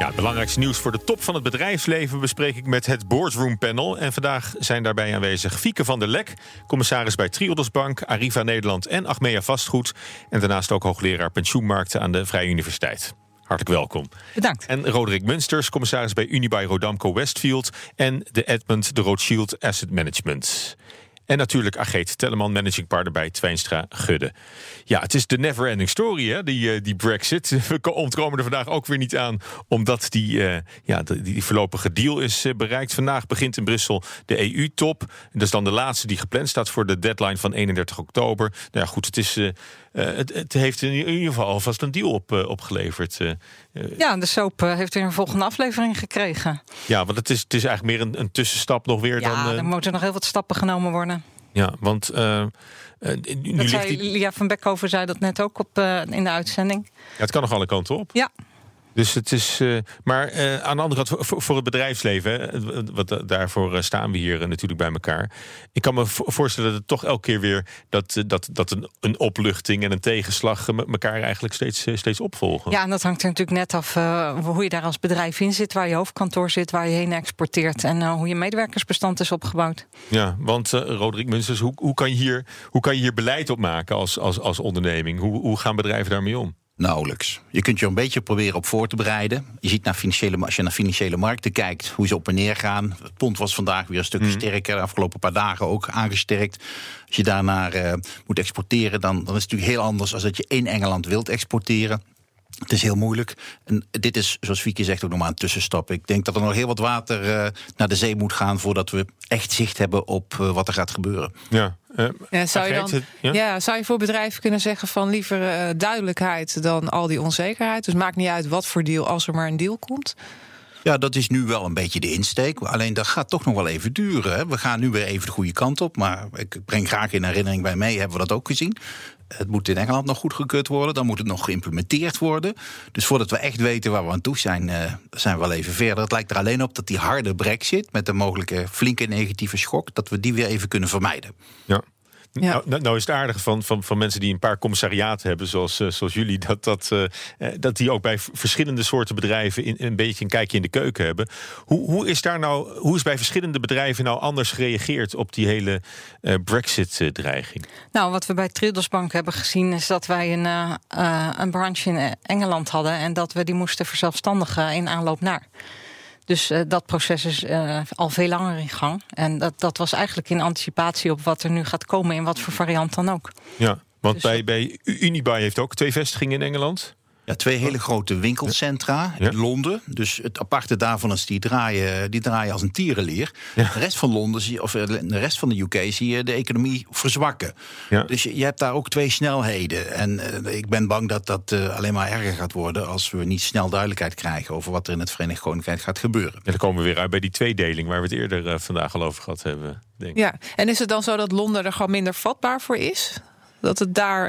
Ja, het belangrijkste nieuws voor de top van het bedrijfsleven bespreek ik met het Boardroom Panel. En vandaag zijn daarbij aanwezig Fieke van der Lek, commissaris bij Triodos Bank, Arriva Nederland en Achmea Vastgoed. En daarnaast ook hoogleraar pensioenmarkten aan de Vrije Universiteit. Hartelijk welkom. Bedankt. En Roderick Munsters, commissaris bij Unibail Rodamco Westfield en de Edmund de Rothschild Asset Management. En natuurlijk Ageet Telleman, managing partner bij Twijnstra Gudde. Ja, het is de never-ending story, hè, die, uh, die Brexit. We ontkomen er vandaag ook weer niet aan, omdat die, uh, ja, die, die, voorlopige deal is uh, bereikt. Vandaag begint in Brussel de EU-top. Dat is dan de laatste die gepland staat voor de deadline van 31 oktober. Nou ja, goed, het, is, het, het, heeft in ieder geval alvast een deal op, opgeleverd. ja, de soap heeft weer een volgende aflevering gekregen. Ja, want het is, het is eigenlijk meer een, een tussenstap nog weer ja, dan... er moeten nog heel wat stappen genomen worden. Ja, want uh, nu ligt die... Lia van Beckhoven zei dat net ook op, uh, in de uitzending. Ja, het kan nog alle kanten op. Ja. Dus het is. Uh, maar uh, aan de andere kant, voor, voor het bedrijfsleven, wat, daarvoor staan we hier natuurlijk bij elkaar. Ik kan me voorstellen dat het toch elke keer weer dat, dat, dat een, een opluchting en een tegenslag elkaar eigenlijk steeds, steeds opvolgen. Ja, en dat hangt er natuurlijk net af hoe je daar als bedrijf in zit, waar je hoofdkantoor zit, waar je heen exporteert en hoe je medewerkersbestand is opgebouwd. Ja, want Roderick Munsters, hoe, hoe, kan je hier, hoe kan je hier beleid op maken als, als, als onderneming? Hoe, hoe gaan bedrijven daarmee om? Nauwelijks. Je kunt je een beetje proberen op voor te bereiden. Je ziet naar financiële, als je naar financiële markten kijkt, hoe ze op en neer gaan. Het pond was vandaag weer een stukje mm. sterker, de afgelopen paar dagen ook aangesterkt. Als je daarnaar uh, moet exporteren, dan, dan is het natuurlijk heel anders als dat je in Engeland wilt exporteren. Het is heel moeilijk. En dit is, zoals Vicky zegt, ook nog maar een tussenstap. Ik denk dat er nog heel wat water uh, naar de zee moet gaan voordat we echt zicht hebben op uh, wat er gaat gebeuren. Ja. Uh, ja, zou, je dan, ja? ja? zou je voor bedrijven kunnen zeggen van liever uh, duidelijkheid dan al die onzekerheid? Dus maakt niet uit wat voor deal als er maar een deal komt. Ja, dat is nu wel een beetje de insteek. Alleen dat gaat toch nog wel even duren. Hè. We gaan nu weer even de goede kant op. Maar ik breng graag in herinnering bij mij, hebben we dat ook gezien. Het moet in Engeland nog goedgekeurd worden. Dan moet het nog geïmplementeerd worden. Dus voordat we echt weten waar we aan toe zijn, uh, zijn we wel even verder. Het lijkt er alleen op dat die harde brexit... met een mogelijke flinke negatieve schok... dat we die weer even kunnen vermijden. Ja. Ja. Nou, nou, is het aardige van, van, van mensen die een paar commissariaten hebben, zoals, uh, zoals jullie, dat, dat, uh, dat die ook bij verschillende soorten bedrijven in, een beetje een kijkje in de keuken hebben. Hoe, hoe, is daar nou, hoe is bij verschillende bedrijven nou anders gereageerd op die hele uh, Brexit-dreiging? Nou, wat we bij Triodos Bank hebben gezien, is dat wij een, een branche in Engeland hadden en dat we die moesten verzelfstandigen in aanloop naar. Dus uh, dat proces is uh, al veel langer in gang. En dat, dat was eigenlijk in anticipatie op wat er nu gaat komen, in wat voor variant dan ook. Ja, want dus, bij, bij Unibail heeft ook twee vestigingen in Engeland. Ja, twee hele grote winkelcentra in Londen. Dus het aparte daarvan is die draaien, die draaien als een tierenleer. Ja. De rest van Londen zie je, of de rest van de UK zie je de economie verzwakken. Ja. Dus je, je, hebt daar ook twee snelheden. En uh, ik ben bang dat dat uh, alleen maar erger gaat worden als we niet snel duidelijkheid krijgen over wat er in het Verenigd Koninkrijk gaat gebeuren. En dan komen we weer uit bij die tweedeling waar we het eerder uh, vandaag al over gehad hebben. Denk. Ja, en is het dan zo dat Londen er gewoon minder vatbaar voor is? Dat het daar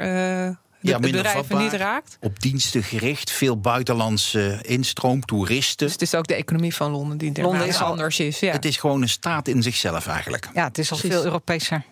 de ja, bedrijven niet raakt? Op diensten gericht, veel buitenlandse instroom, toeristen. Dus het is ook de economie van Londen die Londen is anders is. Ja. Het is gewoon een staat in zichzelf eigenlijk. Ja, het is al veel Europeeser.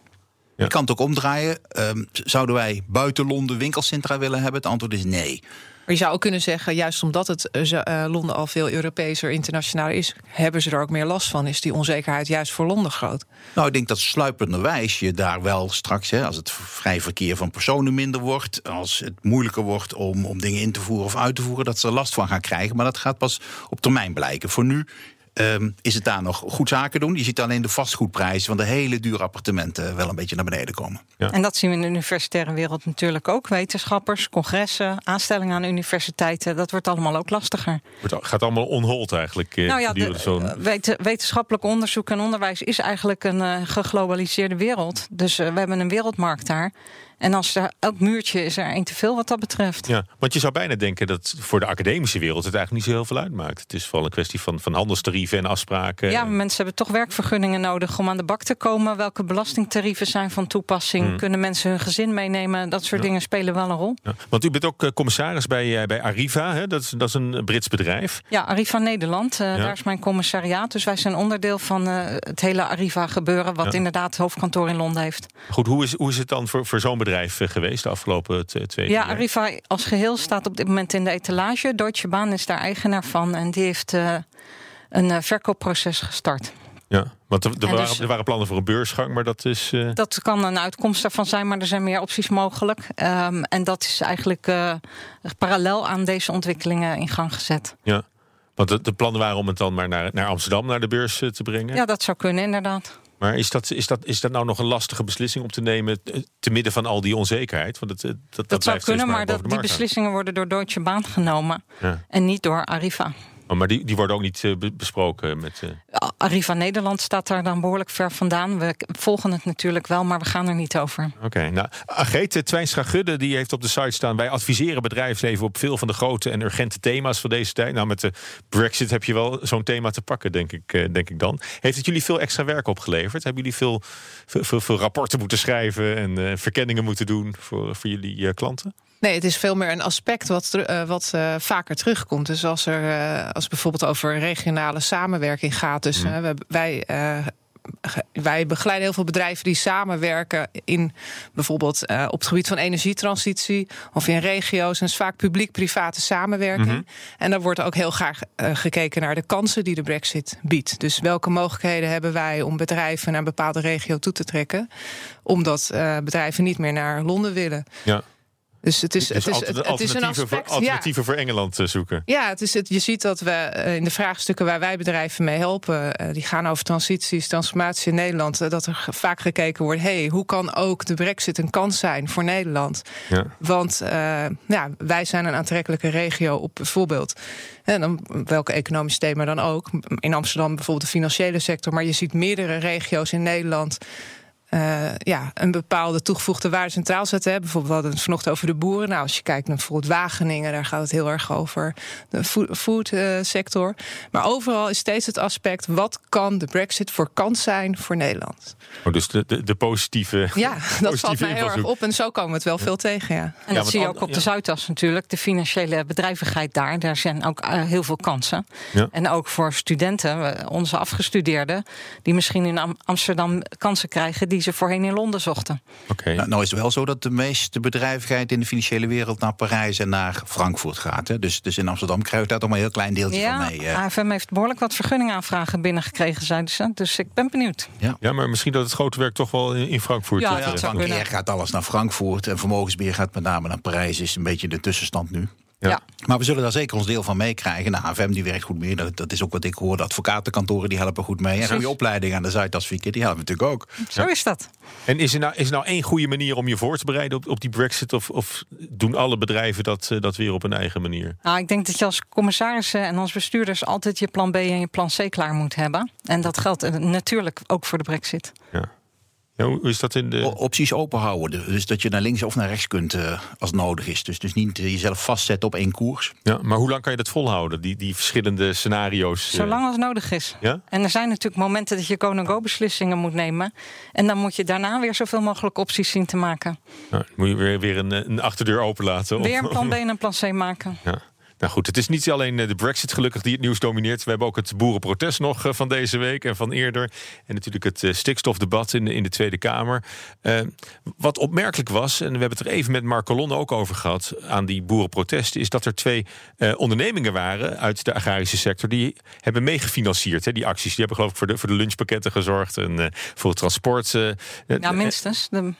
Ja. Je kan het ook omdraaien. Um, zouden wij buiten Londen winkelcentra willen hebben? Het antwoord is nee. Je zou ook kunnen zeggen, juist omdat het uh, Londen al veel Europeeser, internationaal is, hebben ze er ook meer last van. Is die onzekerheid juist voor Londen groot? Nou, ik denk dat sluipenderwijs je daar wel straks, hè, als het vrij verkeer van personen minder wordt, als het moeilijker wordt om, om dingen in te voeren of uit te voeren, dat ze er last van gaan krijgen. Maar dat gaat pas op termijn blijken. Voor nu Um, is het daar nog goed zaken doen? Je ziet alleen de vastgoedprijzen van de hele dure appartementen wel een beetje naar beneden komen. Ja. En dat zien we in de universitaire wereld natuurlijk ook. Wetenschappers, congressen, aanstellingen aan universiteiten. Dat wordt allemaal ook lastiger. Het gaat allemaal onhold eigenlijk. eh, Nou ja, de, wet, wetenschappelijk onderzoek en onderwijs is eigenlijk een uh, geglobaliseerde wereld. Dus uh, we hebben een wereldmarkt daar. En als er elk muurtje is er één te veel wat dat betreft. Ja, want je zou bijna denken dat voor de academische wereld het eigenlijk niet zo heel veel uitmaakt. Het is vooral een kwestie van, van handelstarieven en afspraken. Ja, mensen hebben toch werkvergunningen nodig om aan de bak te komen. Welke belastingtarieven zijn van toepassing? Hmm. Kunnen mensen hun gezin meenemen? Dat soort dingen spelen wel een rol. Ja, want u bent ook eh, commissaris bij, eh, bij Arriva, hè? Dat, is, dat is een Brits bedrijf. Ja, Arriva Nederland, eh, daar is mijn commissariaat. Dus wij zijn onderdeel van het hele Arriva gebeuren... wat inderdaad het hoofdkantoor in Londen heeft. Goed, hoe is, hoe is het dan voor, voor zo'n bedrijf eh, geweest de afgelopen twee Ja, jaar? Arriva als geheel staat op dit moment in de etalage. Deutsche Bahn is daar eigenaar van en die heeft eh, een eh, verkoopproces gestart. Ja, want er, er, En waren, dus- er waren plannen voor een beursgang, maar dat is... Dat kan een uitkomst daarvan zijn, maar er zijn meer opties mogelijk. Ehm, en dat is eigenlijk parallel aan deze ontwikkelingen in gang gezet. ja. Want de, de plannen waren om het dan maar naar, naar Amsterdam, naar de beurs te brengen. Ja, dat zou kunnen, inderdaad. Maar is dat, is, dat, is dat nou nog een lastige beslissing om te nemen... eh, te midden van al die onzekerheid? Want het, eh, dat, dat, Dat, zou kunnen, maar dat, die beslissingen worden door Deutsche Bahn genomen en niet door Arriva. Maar die, die worden ook niet eh, be- besproken met... eh, Arriva Nederland staat daar dan behoorlijk ver vandaan. We volgen het natuurlijk wel, maar we gaan er niet over. Oké, nou, Agete Twijnstra-Gudde die heeft op de site staan... wij adviseren bedrijfsleven op veel van de grote en urgente thema's van deze tijd. Nou, met de brexit heb je wel zo'n thema te pakken, denk ik, eh, denk ik dan. Heeft het jullie veel extra werk opgeleverd? Hebben jullie veel, veel, veel, veel rapporten moeten schrijven... en verkenningen moeten doen voor, voor jullie klanten? Nee, het is veel meer een aspect wat, eh, wat eh, vaker terugkomt. Dus als er eh, als het bijvoorbeeld over regionale samenwerking gaat. Dus we- wij. wij begeleiden heel veel bedrijven die samenwerken in bijvoorbeeld op het gebied van energietransitie of in regio's. En is vaak publiek-private samenwerking. En daar wordt ook heel graag gekeken naar de kansen die de Brexit biedt. Dus welke mogelijkheden hebben wij om bedrijven naar een bepaalde regio toe te trekken, omdat bedrijven niet meer naar Londen willen. Ja, Dus het is, dus het is, het, het is een alternatieven, voor, aspect. alternatieven voor Engeland eh, zoeken. Ja, het is het, je ziet dat we eh, in de vraagstukken waar wij bedrijven mee helpen, eh, die gaan over transities, transformatie in Nederland, dat er vaak gekeken wordt: hey, hoe kan ook de Brexit een kans zijn voor Nederland? Ja. Want ja, wij zijn een aantrekkelijke regio op bijvoorbeeld. En dan, welke economisch thema dan ook. In Amsterdam bijvoorbeeld de financiële sector. Maar je ziet meerdere regio's in Nederland. Eh, ja, een bepaalde toegevoegde waarde centraal zetten. Hè. Bijvoorbeeld, we hadden het vanochtend over de boeren. Nou, als je kijkt naar bijvoorbeeld Wageningen, daar gaat het heel erg over de food, food, eh, sector. Maar overal is steeds het aspect: wat kan de Brexit voor kans zijn voor Nederland? Oh, dus de, de, de positieve. Ja, dat valt positieve mij heel erg op. En zo komen we het wel veel tegen. Ja. En Ja, dat zie je ook op ja. de Zuidas natuurlijk. De financiële bedrijvigheid daar. Daar zijn ook eh, heel veel kansen. Ja. En ook voor studenten, eh, onze afgestudeerden... die misschien in Am- Amsterdam kansen krijgen... die ze voorheen in Londen zochten. Oké. Nou, nou is het wel zo dat de meeste bedrijvigheid in de financiële wereld naar Parijs en naar Frankfurt gaat. Hè? Dus, dus in Amsterdam krijg je daar toch maar een heel klein deeltje Ja, van mee. hè. AFM heeft behoorlijk wat vergunningaanvragen binnengekregen, zeiden ze. Dus ik ben benieuwd. Ja, maar misschien dat het grote werk toch wel in, in Frankfurt. Ja, eh, kunnen. Bankier gaat alles naar Frankfurt en vermogensbeheer gaat met name naar Parijs. Is een beetje de tussenstand nu. Ja. Maar we zullen daar zeker ons deel van meekrijgen. Nou, AFM die werkt goed mee. Dat, dat is ook wat ik hoor. De advocatenkantoren die helpen goed mee. En goede opleidingen aan de Zuidas Fieke, die helpen natuurlijk ook. Zo is dat. En is er, nou, is er nou één goede manier om je voor te bereiden op, op die Brexit? Of, of doen alle bedrijven dat, eh, dat weer op hun eigen manier? Nou, ik denk dat je als commissarissen en als bestuurders... altijd je plan B en je plan C klaar moet hebben. En dat geldt eh, natuurlijk ook voor de brexit. Ja. Ja, hoe is dat in de. Opties open houden. Dus dat je naar links of naar rechts kunt eh, als nodig is. Dus, dus niet eh, jezelf vastzetten op één koers. Ja, maar hoe lang kan je dat volhouden? Die, die verschillende scenario's. eh, Zolang als nodig is. Ja? En er zijn natuurlijk momenten dat je go-no-go beslissingen moet nemen. En dan moet je daarna weer zoveel mogelijk opties zien te maken. Nou, moet je weer, weer een, een achterdeur openlaten? of- Weer een plan B en een plan C maken. Ja. Nou goed, het is niet alleen eh, de Brexit gelukkig die het nieuws domineert. We hebben ook het boerenprotest nog eh, van deze week en van eerder. En natuurlijk het eh, stikstofdebat in de, in de Tweede Kamer. Wat opmerkelijk was, en we hebben het er even met Mark Colonne ook over gehad... aan die boerenprotesten, is dat er twee ondernemingen waren... uit de agrarische sector die hebben meegefinancierd. Hè, die acties, die hebben geloof ik voor de, voor de lunchpakketten gezorgd... en voor het transport. Ja, eh, minstens. De-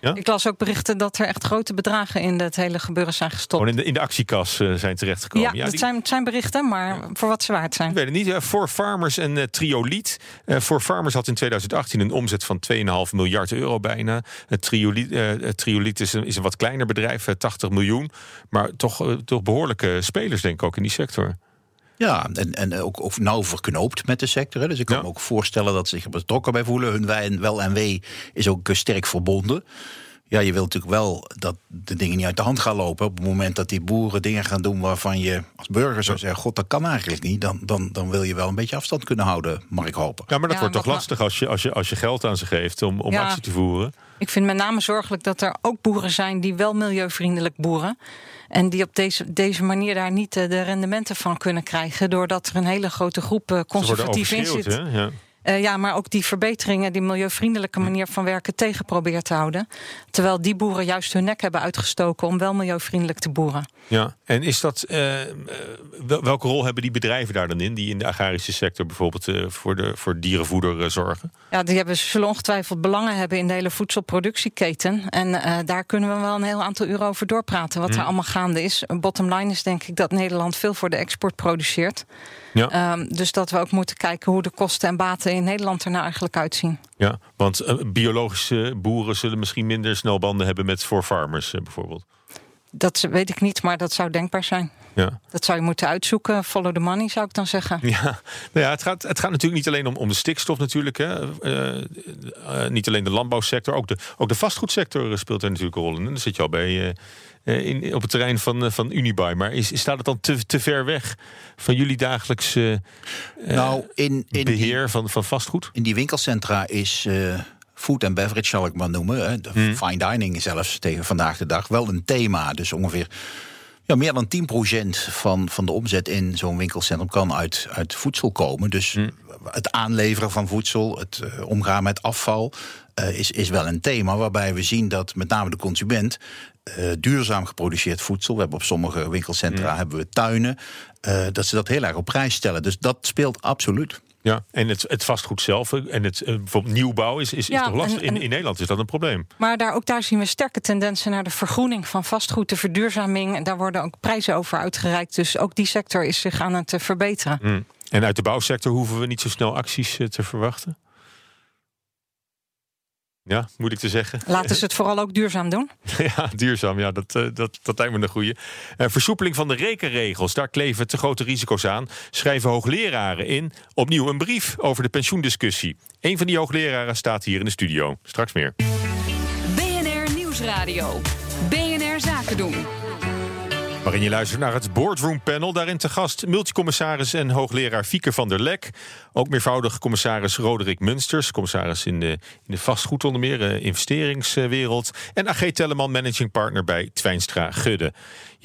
Ja? Ik las ook berichten dat er echt grote bedragen in het hele gebeuren zijn gestopt. Gewoon in de, in de actiekas eh, zijn terechtgekomen. ja, dat die- zijn, het zijn berichten, maar voor wat ze waard zijn. Ik weet het niet. eh, For Farmers en eh, Trioliet. Eh For Farmers had in 2018 een omzet van 2,5 miljard euro bijna. Het Trioliet, eh, is, een, is een wat kleiner bedrijf, eh, 80 miljoen. Maar toch, eh, toch behoorlijke spelers, denk ik ook in die sector. Ja, en, en ook, ook nauw verknoopt met de sector. hè. Dus ik kan Ja. me ook voorstellen dat ze zich betrokken bij voelen. Hun wij- wel en wee is ook eh, sterk verbonden. Ja, je wilt natuurlijk wel dat de dingen niet uit de hand gaan lopen. Op het moment dat die boeren dingen gaan doen waarvan je als burger zou zeggen: God, dat kan eigenlijk niet. Dan, dan, dan wil je wel een beetje afstand kunnen houden, mag ik hopen. Ja, maar dat Ja, wordt toch lastig als je, als, je, als je geld aan ze geeft om, om Ja. actie te voeren. Ik vind met name zorgelijk dat er ook boeren zijn die wel milieuvriendelijk boeren. En die op deze, deze manier daar niet eh, de rendementen van kunnen krijgen. Doordat er een hele grote groep eh, conservatief in zit. hè? Ja. Eh, ja, maar ook die verbeteringen, die milieuvriendelijke manier van werken tegen probeert te houden. Terwijl die boeren juist hun nek hebben uitgestoken om wel milieuvriendelijk te boeren. Ja, en is dat, eh, eh, wel- welke rol hebben die bedrijven daar dan in, die in de agrarische sector bijvoorbeeld voor, de, voor dierenvoeder zorgen? Ja, die hebben, zullen ongetwijfeld belangen hebben in de hele voedselproductieketen. En daar kunnen we wel een heel aantal uren over doorpraten. Wat er allemaal gaande is. Bottom line is denk ik dat Nederland veel voor de export produceert. Ja. Ehm, dus dat we ook moeten kijken hoe de kosten en baten in Nederland er nou eigenlijk uitzien. Ja, want eh, biologische boeren zullen misschien minder snel banden hebben met voor farmers eh, bijvoorbeeld. Dat weet ik niet, maar dat zou denkbaar zijn. Ja. Dat zou je moeten uitzoeken. Follow the money, zou ik dan zeggen. Ja, nou ja het, gaat, het gaat natuurlijk niet alleen om, om de stikstof natuurlijk. Hè. Eh, niet alleen de landbouwsector, ook de, ook de vastgoedsector speelt er natuurlijk een rol in. En dan zit je al bij, eh, in, op het terrein van, eh, van Unibuy. Maar is, staat het dan te, te ver weg van jullie dagelijkse eh, nou, in, in, die, beheer van, van vastgoed? in die winkelcentra is eh, food and beverage, zal ik maar noemen. Hè, de fine dining zelfs tegen vandaag de dag wel een thema. Dus ongeveer ja, meer dan 10% van, van de omzet in zo'n winkelcentrum kan uit, uit voedsel komen. Dus het aanleveren van voedsel, het eh, omgaan met afval. eh, is, is wel een thema waarbij we zien dat met name de consument eh, duurzaam geproduceerd voedsel. We hebben op sommige winkelcentra hebben we tuinen. dat ze dat heel erg op prijs stellen. Dus dat speelt absoluut. Ja, en het, het vastgoed zelf eh, en het eh, bijvoorbeeld nieuwbouw is, is, toch lastig. en- in, en- in Nederland is dat een probleem. Maar daar, ook daar zien we sterke tendensen naar de vergroening van vastgoed, de verduurzaming. En daar worden ook prijzen over uitgereikt. Dus ook die sector is zich aan het eh, verbeteren. Mm. En uit de bouwsector hoeven we niet zo snel acties te verwachten? Ja, moet ik te zeggen. Laten ze het vooral ook duurzaam doen. Ja, duurzaam. Ja, dat, eh, dat, dat lijkt me een goede. versoepeling van de rekenregels. Daar kleven te grote risico's aan. Schrijven hoogleraren in. Opnieuw een brief over de pensioendiscussie. Een van die hoogleraren staat hier in de studio. Straks meer. BNR Nieuwsradio. BNR Zaken doen. Waarin je luistert naar het Boardroom Panel. Daarin te gast multicommissaris en hoogleraar Fieke van der Lek. Ook meervoudig commissaris Roderick Munsters. Commissaris in de, in de vastgoed eh, investeringswereld. En AG Telleman, managing partner bij Twijnstra Gudde.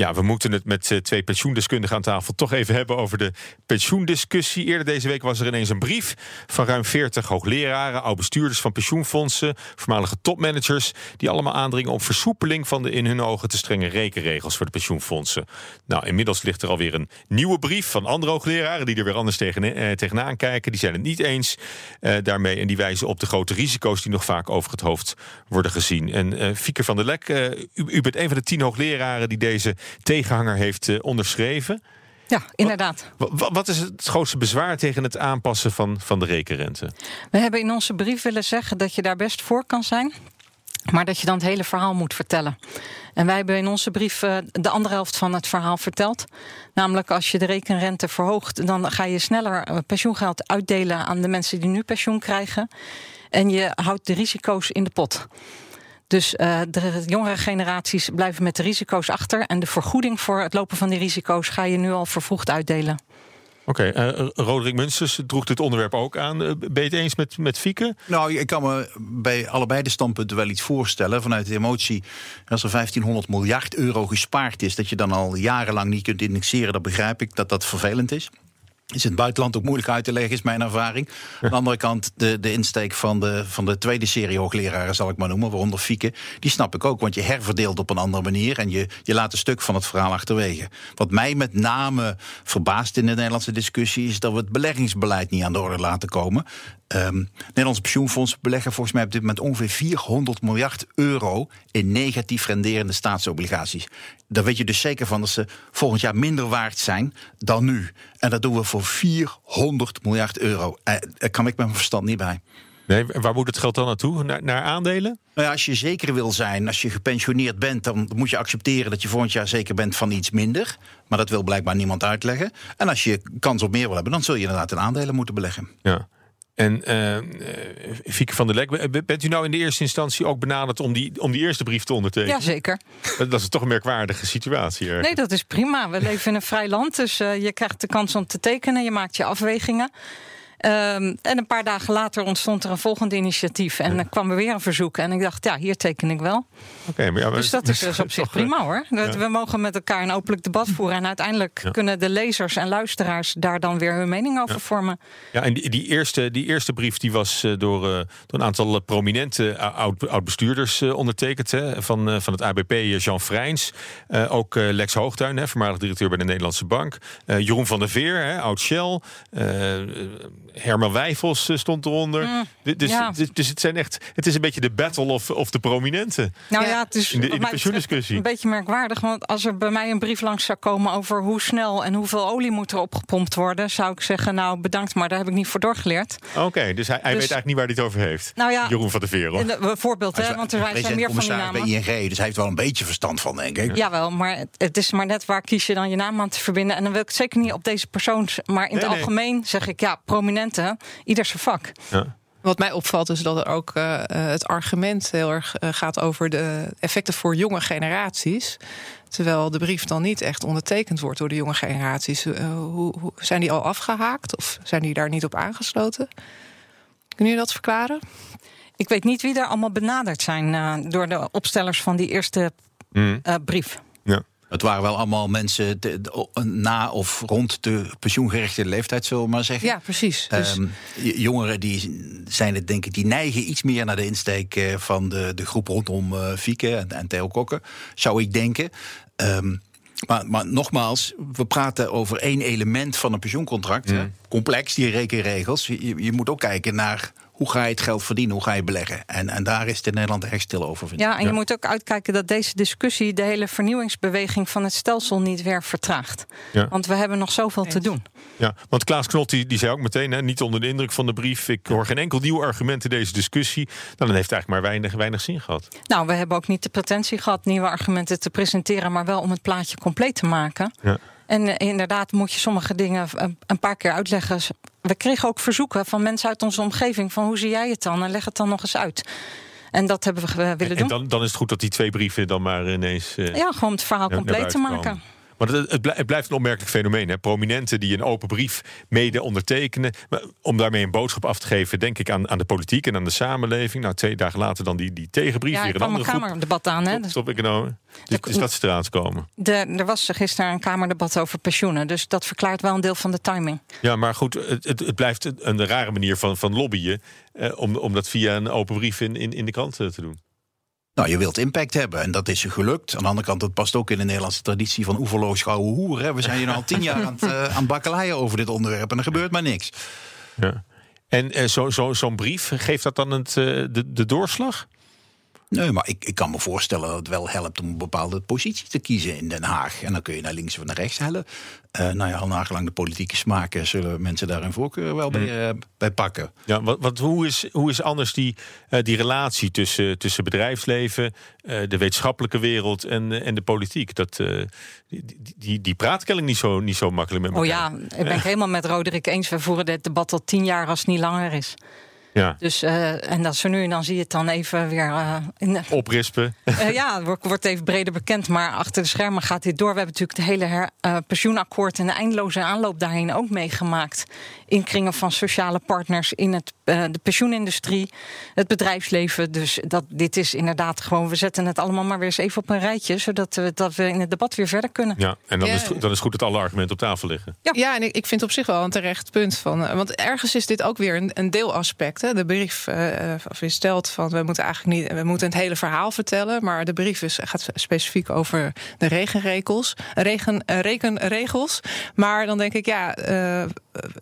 Ja, we moeten het met eh, twee pensioendeskundigen aan tafel toch even hebben over de pensioendiscussie. Eerder deze week was er ineens een brief van ruim 40 hoogleraren, oud-bestuurders van pensioenfondsen, voormalige topmanagers, die allemaal aandringen op versoepeling van de in hun ogen te strenge rekenregels voor de pensioenfondsen. Nou, inmiddels ligt er alweer een nieuwe brief van andere hoogleraren die er weer anders tegen, eh, tegenaan kijken. Die zijn het niet eens eh, daarmee en die wijzen op de grote risico's die nog vaak over het hoofd worden gezien. En eh Fieke van der Lek, eh, u, u bent een van de tien hoogleraren die deze tegenhanger heeft eh, onderschreven. Ja, inderdaad. Wa- wa- Wat is het grootste bezwaar tegen het aanpassen van, van de rekenrente? We hebben in onze brief willen zeggen dat je daar best voor kan zijn. Maar dat je dan het hele verhaal moet vertellen. En wij hebben in onze brief eh, de andere helft van het verhaal verteld. Namelijk als je de rekenrente verhoogt, dan ga je sneller eh, pensioengeld uitdelen aan de mensen die nu pensioen krijgen. En je houdt de risico's in de pot. Dus eh, de jongere generaties blijven met de risico's achter. En de vergoeding voor het lopen van die risico's ga je nu al vervroegd uitdelen. Oké, eh, Roderick Munsters droeg dit onderwerp ook aan. Eh, Ben je het eens met, met Fieke? Nou, ik kan me bij allebei de standpunten wel iets voorstellen. Vanuit de emotie, als er 1500 miljard euro gespaard is, dat je dan al jarenlang niet kunt indexeren, dat begrijp ik dat dat vervelend is. Is in het buitenland ook moeilijk uit te leggen, is mijn ervaring. Aan de andere kant, de, de insteek van de, van de tweede serie hoogleraren, zal ik maar noemen, waaronder Fieke, die snap ik ook. Want je herverdeelt op een andere manier en je, je laat een stuk van het verhaal achterwege. Wat mij met name verbaast in de Nederlandse discussie, is dat we het beleggingsbeleid niet aan de orde laten komen. Ehm Nederlandse pensioenfondsen beleggen volgens mij op dit moment ongeveer 400 miljard euro in negatief renderende staatsobligaties. Daar weet je dus zeker van dat ze volgend jaar minder waard zijn dan nu. En dat doen we voor 400 miljard euro. Eh, daar kan ik met mijn verstand niet bij. Nee, waar moet het geld dan naartoe? Naar, naar aandelen? Nou ja, als je zeker wil zijn, als je gepensioneerd bent, dan moet je accepteren dat je volgend jaar zeker bent van iets minder. Maar dat wil blijkbaar niemand uitleggen. En als je kans op meer wil hebben, dan zul je inderdaad in aandelen moeten beleggen. Ja. En uh, Fieke van der Lek, bent u nou in de eerste instantie ook benaderd om die, om die eerste brief te ondertekenen? Jazeker. Dat is toch een merkwaardige situatie. Hier. Nee, dat is prima. We leven in een vrij land, dus uh, je krijgt de kans om te tekenen. Je maakt je afwegingen. Um, en een paar dagen later ontstond er een volgend initiatief. En dan kwam er weer een verzoek. En ik dacht, ja, hier teken ik wel. Okay, maar ja, maar dus dat is dus op zich prima hoor. Ja. We mogen met elkaar een openlijk debat voeren. En uiteindelijk ja. kunnen de lezers en luisteraars daar dan weer hun mening over vormen. Ja, en die, die, eerste, die eerste brief die was uh, door, uh, door een aantal prominente oud-bestuurders uh, ondertekend. Hè, van, van het ABP Jean Vrijns. ook Lex Hoogtuin, hè, voormalig directeur bij de Nederlandse Bank. Jeroen van der Veer, hè, oud Shell. Herman Wijfels eh, stond eronder. Mm, dus, ja. dus, dus, het zijn echt. Het is een beetje de battle of, of de prominenten. Nou ja, het is in de, in de pensioendiscussie. Een beetje merkwaardig. Want als er bij mij een brief langs zou komen over hoe snel en hoeveel olie moet er opgepompt worden, zou ik zeggen: Nou, bedankt, maar daar heb ik niet voor doorgeleerd. Oké, dus hij, hij dus, weet eigenlijk niet waar hij het over heeft. Nou ja, Jeroen van der Veer. Een voorbeeld, hè? Want er zijn meer van die namen. Bij ING, dus hij heeft wel een beetje verstand van, denk ik. Ja. Jawel, maar het is maar net waar kies je dan je naam aan te verbinden. En dan wil ik het zeker niet op deze persoon. Maar in nee, het nee. algemeen zeg ik ja, prominenten ieder zijn vak. Ja. Wat mij opvalt is dat er ook uh, het argument heel erg uh, gaat over de effecten voor jonge generaties. Terwijl de brief dan niet echt ondertekend wordt door de jonge generaties. Uh, hoe, hoe, zijn die al afgehaakt of zijn die daar niet op aangesloten? Kunnen jullie dat verklaren? Ik weet niet wie er allemaal benaderd zijn door de opstellers van die eerste mm. brief. Ja. Het waren wel allemaal mensen de, de, na of rond de pensioengerechte leeftijd, zullen we maar zeggen. Ja, precies. Dus... Um, jongeren die zijn het, denk ik, die neigen iets meer naar de insteek uh, van de, de groep rondom uh, Fieke en, en Theo Kokken, zou ik denken. Um, maar, maar, nogmaals, we praten over één element van een pensioencontract. Mm. Complex, die rekenregels. Je, je, moet ook kijken naar hoe ga je het geld verdienen, hoe ga je beleggen. En, en daar is het in Nederland echt stil over. Vind ja, en je moet ook uitkijken dat deze discussie de hele vernieuwingsbeweging van het stelsel niet weer vertraagt. Ja. Want we hebben nog zoveel te doen. Ja, want Klaas Knot die, die zei ook meteen, hè, niet onder de indruk van de brief. Ik hoor geen enkel nieuw argument in deze discussie. Nou, dan heeft het eigenlijk maar weinig, weinig zin gehad. Nou, we hebben ook niet de pretentie gehad nieuwe argumenten te presenteren, maar wel om het plaatje compleet te maken. Ja. En uh, inderdaad moet je sommige dingen een paar keer uitleggen. We kregen ook verzoeken van mensen uit onze omgeving: van hoe zie jij het dan? En leg het dan nog eens uit. En dat hebben we willen doen. En dan, dan is het goed dat die twee brieven dan maar ineens. Uh, ja, gewoon het verhaal compleet te maken. Komen. Maar het, blijft een opmerkelijk fenomeen. Hè? Prominenten die een open brief mede ondertekenen. om daarmee een boodschap af te geven, denk ik, aan, aan de politiek en aan de samenleving. Nou, twee dagen later dan die, die tegenbrief. Ja, weer een andere kamerdebat aan. Hè? Top, economen. Dus, dus dat ze eraan komen. De, er was gisteren een kamerdebat over pensioenen. Dus dat verklaart wel een deel van de timing. Ja, maar goed, het, het, het blijft een rare manier van, van lobbyen. Eh, om, om dat via een open brief in, in, in de krant te doen. Nou, je wilt impact hebben en dat is gelukt. Aan de andere kant, het past ook in de Nederlandse traditie van oeverloos gouden hoer. Hè. We zijn hier al tien jaar aan het, uh, aan bakkeleien over dit onderwerp en er gebeurt maar niks. Ja. En uh, zo'n zo, brief, geeft dat dan het, uh, de, de doorslag? Nee, maar ik, ik kan me voorstellen dat het wel helpt om een bepaalde positie te kiezen in Den Haag. En dan kun je naar links of naar rechts hellen. Uh, nou ja, al nagelang de politieke smaken zullen mensen daar een voorkeur wel bij, uh, bij pakken. Ja, wat, wat, hoe, is, hoe is anders die, uh, die relatie tussen, tussen bedrijfsleven, de wetenschappelijke wereld en, en de politiek? Dat, die, die, die praat niet zo, niet zo makkelijk met elkaar. Oh ja, ik ben het helemaal met Roderick eens. We voeren dit debat al tien jaar als het niet langer is. Ja. Dus, uh, en dat zo nu en dan zie je het dan even weer... Uh, in, Oprispen. Uh, ja, wordt, wordt even breder bekend. Maar achter de schermen gaat dit door. We hebben natuurlijk het hele her, pensioenakkoord... en de eindeloze aanloop daarheen ook meegemaakt. In kringen van sociale partners in het, de pensioenindustrie. Het bedrijfsleven. Dus dat, dit is inderdaad gewoon... We zetten het allemaal maar weer eens even op een rijtje... zodat we, dat we in het debat weer verder kunnen. Ja, en dan, ja. is, het, dan is goed dat alle argumenten op tafel liggen. Ja, ja en ik, ik vind op zich wel een terecht punt van... want ergens is dit ook weer een, een deelaspect de brief uh, stelt van we moeten eigenlijk niet, we moeten het hele verhaal vertellen, maar de brief is, gaat specifiek over de regenregels, regen, uh, rekenregels. Maar dan denk ik, ja,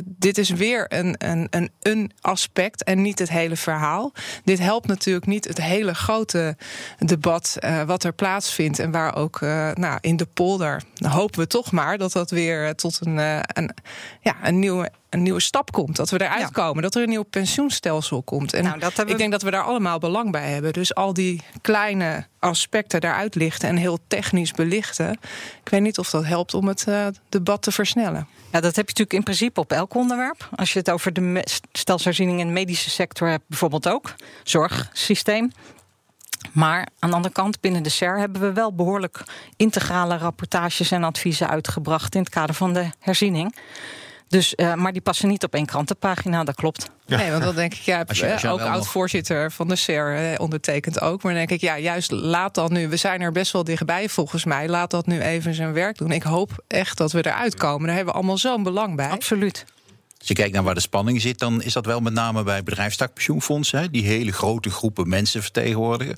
dit is weer een, een, een, een aspect en niet het hele verhaal. Dit helpt natuurlijk niet het hele grote debat uh, wat er plaatsvindt en waar ook uh, nou, in de polder hopen we toch maar dat dat weer tot een, een, ja, een nieuwe een nieuwe stap komt. Dat we eruit ja. komen. Dat er een nieuw pensioenstelsel komt. En nou, ik denk dat we daar allemaal belang bij hebben. Dus al die kleine aspecten daaruit lichten en heel technisch belichten. Ik weet niet of dat helpt om het uh, debat te versnellen. Ja, dat heb je natuurlijk in principe op elk onderwerp. Als je het over de stelsherziening in de medische sector hebt, bijvoorbeeld ook, zorgsysteem. Maar aan de andere kant, binnen de SER hebben we wel behoorlijk integrale rapportages en adviezen uitgebracht in het kader van de herziening. Dus, uh, maar die passen niet op één krantenpagina, dat klopt. Nee, want dan denk ik, ja, je, ook oud-voorzitter van de SER ondertekent ook. Maar dan denk ik, ja, juist laat dat nu. We zijn er best wel dichtbij volgens mij. Laat dat nu even zijn werk doen. Ik hoop echt dat we eruit komen. Daar hebben we allemaal zo'n belang bij. Absoluut. Als je kijkt naar waar de spanning zit, dan is dat wel met name bij bedrijfstakpensioenfondsen, die hele grote groepen mensen vertegenwoordigen.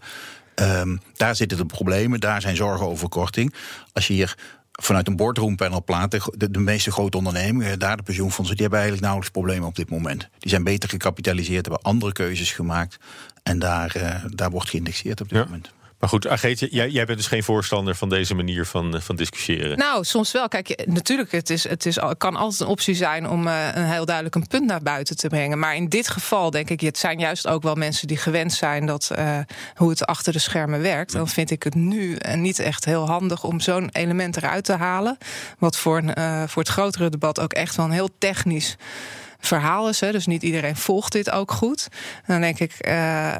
Um, daar zitten de problemen, daar zijn zorgen over korting. Als je hier vanuit een boardroompanel plaat, de, de, meeste grote ondernemingen, daar de pensioenfondsen, die hebben eigenlijk nauwelijks problemen op dit moment. Die zijn beter gecapitaliseerd, hebben andere keuzes gemaakt. En daar, uh, daar wordt geïndexeerd op dit moment. Maar goed, Ageetje, jij, jij bent dus geen voorstander van deze manier van, eh, van discussiëren. Nou, soms wel. Kijk, natuurlijk, het, is, het is, kan altijd een optie zijn om uh, een heel duidelijk een punt naar buiten te brengen. Maar in dit geval denk ik, het zijn juist ook wel mensen die gewend zijn dat uh, hoe het achter de schermen werkt. Dan vind ik het nu niet echt heel handig om zo'n element eruit te halen. Wat voor, voor het grotere debat ook echt wel een heel technisch verhaal is. Hè, dus niet iedereen volgt dit ook goed. dan denk ik, uh,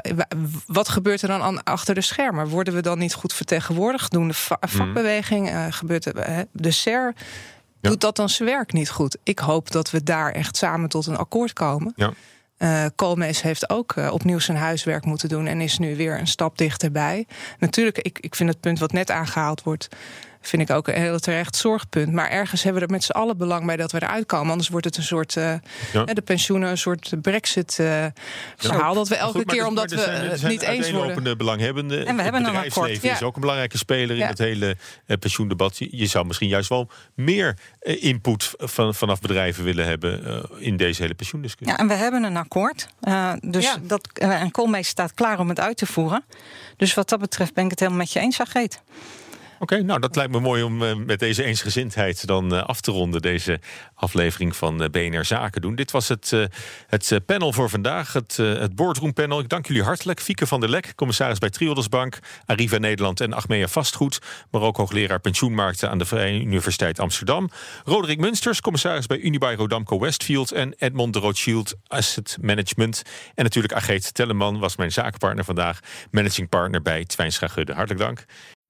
wat gebeurt er dan achter de schermen? Worden we dan niet goed vertegenwoordigd? Doen de mhm. vakbeweging, uh, gebeurt de, de SER... Doet dat dan zijn werk niet goed? Ik hoop dat we daar echt samen tot een akkoord komen. Ja. Uh, Koolmees heeft ook uh, opnieuw zijn huiswerk moeten doen en is nu weer een stap dichterbij. Natuurlijk, ik, ik vind het punt wat net aangehaald wordt vind ik ook een heel terecht zorgpunt. Maar ergens hebben we er met z'n allen belang bij dat we eruit komen. Anders wordt het een soort, uh, de pensioenen, een soort brexit-verhaal. Uh, dat we elke keer, omdat we het niet eens worden. De belanghebbenden. En we hebben een akkoord. is ook een belangrijke speler in het hele uh, pensioendebat. Je zou misschien juist wel meer input van, vanaf bedrijven willen hebben in deze hele pensioendiscussie. Ja, en we hebben een akkoord. dus dat, en Koolmees staat klaar om het uit te voeren. Dus wat dat betreft ben ik het helemaal met je eens, Ageet. Oké, nou dat lijkt me mooi om uh, met deze eensgezindheid dan uh, af te ronden. Deze aflevering van eh, BNR Zaken doen. Dit was het, het panel voor vandaag, het, het boardroom panel. Ik dank jullie hartelijk. Fieke van der Lek, commissaris bij Triodos Bank, Arriva Nederland en Achmea Vastgoed. Maar ook hoogleraar pensioenmarkten aan de Vrije Universiteit Amsterdam. Roderick Munsters, commissaris bij Unibail Rodamco Westfield. En Edmond de Rothschild Asset Management. En natuurlijk Ageet Telleman was mijn zakenpartner vandaag. Managing partner bij Twijnstra Gudde. Hartelijk dank.